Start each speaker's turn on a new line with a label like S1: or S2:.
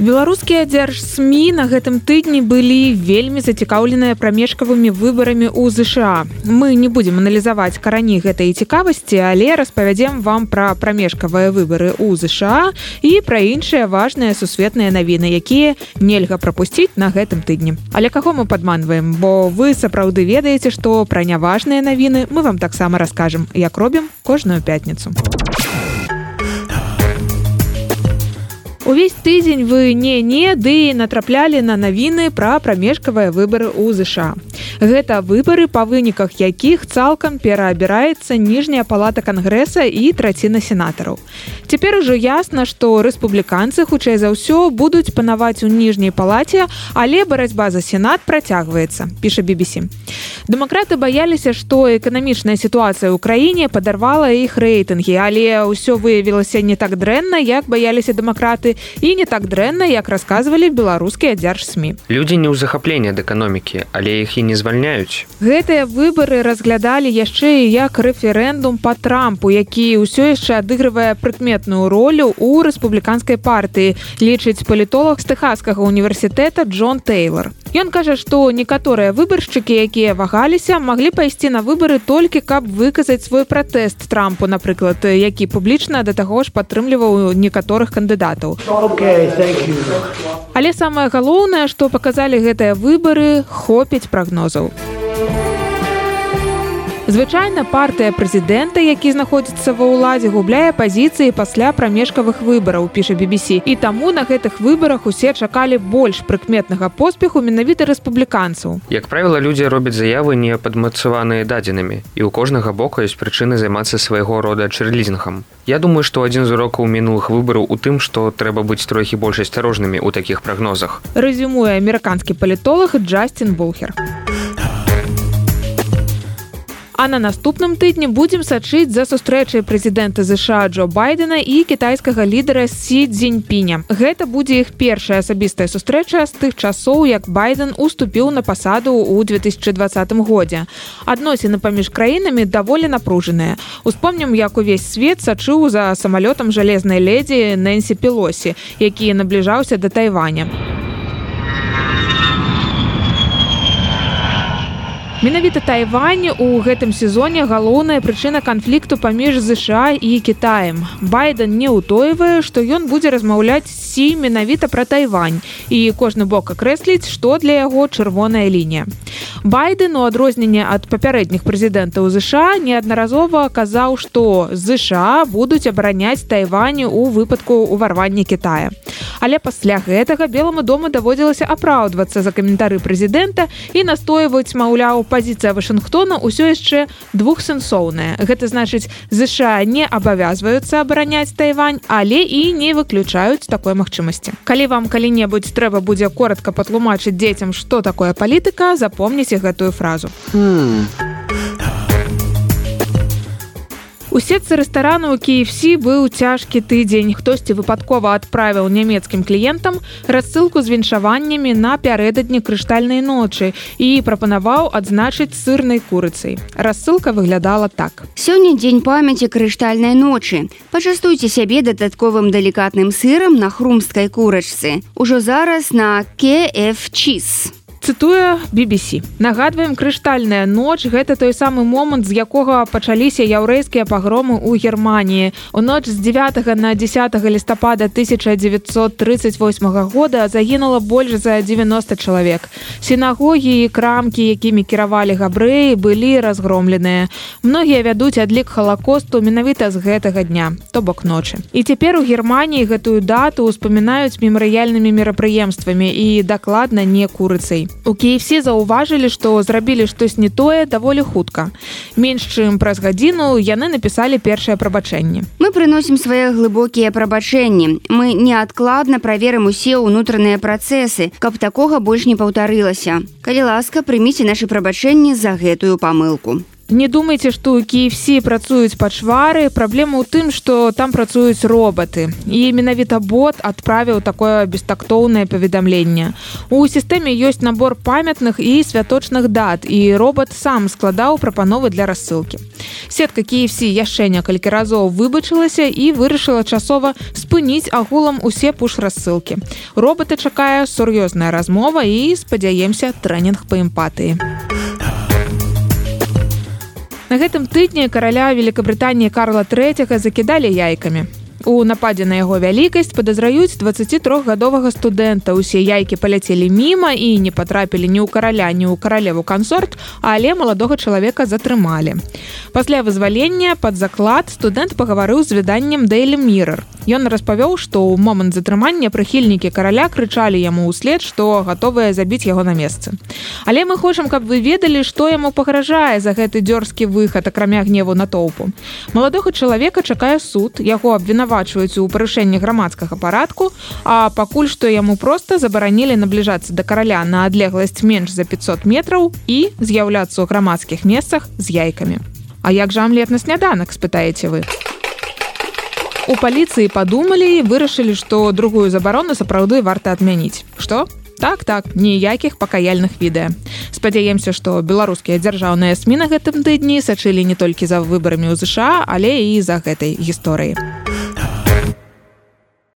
S1: беларускія дзяржсмі на гэтым тыдні былі вельмі зацікаўленыя прамежкавымі выбарамі ў ЗША. Мы не будзем аналізаваць карані гэтай цікавасці але распавядзем вам пра прамежкавыя выбары ў ЗША і пра іншыя важныя сусветныя навіны якія нельга прапусціць на гэтым тыдні. Але каго мы падманваем? Бо вы сапраўды ведаеце што пра няважныя навіны мы вам таксама раскажам як робім кожную пятніцу Увесь тыдзень вы не не ды натраплялі на навіны пра прамежкавыя выбары ў ЗША. Гэта выбары па выніках якіх цалкам пераабіраецца ніжняя палата кангрэса і траціна сенатараў. Цяпер ужо ясна, што рэспубліканцы хутчэй за ўсё будуць панаваць у ніжняй палаце, але барацьба за сенат працягваецца, піша BBC. Дэмакраты баяліся, што эканамічная сітуацыя ў краіне падарвала іх рэйтынгі, але ўсё выявілася не так дрэнна, як баяліся дэмакраты і не так дрэнна як расказвалі беларускія дзяржсмі
S2: людзі не ў захапленні ад эканомікі але іх і не звальняюць
S1: гэтыя выбары разглядалі яшчэ і як рэферэндум по трампу які ўсё яшчэ адыгрывае прыкметную ролю у рэспубліканскай партыі лічыць палітолог з тэхаскага універсітэта Джон Тейлор Ён кажа што некаторыя выбаршчыкі якія вагаліся маглі пайсці на выбары толькі каб выказаць свой пратэст трампу напрыклад які публічна да таго ж падтрымліваў некаторых кандыдатаў Але самае галоўнае, што паказалі гэтыя выбары, хопіць прагнозаў. Звычайна партыя прэзідэнта, які знаходзіцца ва ўладзе, губляе пазіцыі пасля прамежкавых выбараў, піша BBC. І таму на гэтых выбарах усе чакалі больш прыкметнага поспеху менавіта рэспубліканцаў.
S2: Як правіла, людзі робяць заявы не падмацаваныя дадзенымі. І ў кожнага бока ёсць прычыны займацца свайго рода чэрлізінгам. Я думаю, што адзін з урокаў мінулых выбараў у тым, што трэба быць трохі больш асцярожнымі ў такіх прагнозах.
S1: Рэзюмуе амерыканскі палітолог Джастин Булхер. А на наступным тыдні будзем сачыць за сустрэчай прэзідэнта ЗША Джо байдена і кітайскага лідара сі дзеньпіня гэта будзе іх першая асабістая сустрэча з тых часоў як байден уступіў на пасаду ў 2020 годзе. Адносіны паміж краінамі даволі напружаныя. Успомнім як увесь свет сачыў за самалётам жалезнай ледзі нэнсі пілосі які набліжаўся да тайваня Менавіта Тайвань у гэтым сезоне галоўная прычына канфлікту паміж ЗША і Кітаем. Байден не ўтойвае, што ён будзе размаўляць сі менавіта пра Тайвань і кожны бок акрэсліць, што для яго чырвоная лінія. Байден у адрозненне ад папярэдніх прэзідэнтаў ЗША неаднаразова казаў, што ЗША будуць абараняць Тайваню ў выпадку ўварвання Китая. Але пасля гэтага белому дому даводзілася апраўдвацца за каментары прэзідэнта і настойваюць маўляў пазіцыя Вашынгтона ўсё яшчэ двухсэнсоўная. Гэта значыць ЗША не абавязваюцца абараняць Тайвань, але і не выключаюць такой магчымасці. Калі вам калі-небудзь трэба будзе коротко патлумачыць дзецям, што такое палітыка, запомніце гэтую фразу. Hmm. У сетцы рэстарану KFC быў цяжкі тыдзень. Хтосьці выпадкова адправіў нямецкім кліентам рассылку з віншаваннямі на пярэдадні крыштальнай ночы і прапанаваў адзначыць сырнай курыцай. Рассылка выглядала так.
S3: Сёння дзень памяці крыштальнай ночы. Пачастуйце сябе дадатковым далікатным сырам на хрумсткай курачцы. Ужо зараз на KF чиз
S1: цытуе BBC нагадваем крыштальная ноч гэта той самы момант з якога пачаліся яўрэйскія пагромы ў германії у ноч з 9 на 10 лістапада 1938 года загінула больш за 90 чалавек. Сінагогі і крамкі якімі кіравалі габрэі былі разгромленыя. Многія вядуць адлік халакосту менавіта з гэтага дня то бок ночы. І цяпер у германії гэтую дату успамінаюць мемарыяльнымі мерапрыемствамі і дакладна не курыцай У KFC заўважылі, што зрабілі штось не тое даволі хутка. Менш чым праз гадзіну яны напісалі першае прабачэнне.
S3: Мы прыносім свае глыбокія прабачэнні. Мы неадкладна праверым усе ўнутраныя працэсы, каб такога больш не паўтарылася. Калі ласка, прыміце нашы прабачэнні за гэтую памылку.
S1: Не думайте что KFC працуюць пачвары праблема ў тым что там працуюць роботы. І менавіта бот адправіў такое бестактоўнае паведамленне у сістэме ёсць набор памятных і святочных дат і робот сам складаў прапановы для рассылкі сетка KFC яшчэ некалькі разоў выбачылася і вырашыла часова спыніць агулам усе пуш рассылкі роботы чакае сур'ёзная размова і спадзяемся трэнінг па эмпатыі На гэтым тыдні караля Великабрытаніі Карла III закідалі яйкамі. У нападзе на яго вялікасць падазраюць 23гадовага студэнта. Усе яйкі паляцелі міма і не патрапілі ні ў караля, ні ў каралеву кансорт, але маладога чалавека затрымалі. Пасля вызвалення пад заклад студэнт пагаварыў з выданнем Дэйлі Міррор. Ён распавёў, што ў момант затрымання прыхільнікі караля крычалі яму ўслед, што гатовыя забіць яго на месцы. Але мы хочам, каб вы ведалі, што яму пагражае за гэты дзёрзкі выхад акрамя гневу на тоўпу. Маладога чалавека чакае суд, яго абвінавачваюць у парушэнні грамадскага парадку, а пакуль што яму проста забаранілі набліжацца да караля на адлегласць менш за 500 метраў і з'яўляцца ў грамадскіх месцах з яйкамі. А як жа амлет на сняданак спытаеце вы? У паліцыі падумалі і вырашылі, што другую забарону сапраўды варта адмяніць. Што? Так так, ніякіх пакаяльных відэа. Спадзяемся, што беларускія дзяржаўныя смі на гэтым тыдні сачылі не толькі за выбарамі ў ЗША, але і за гэтай гісторыі.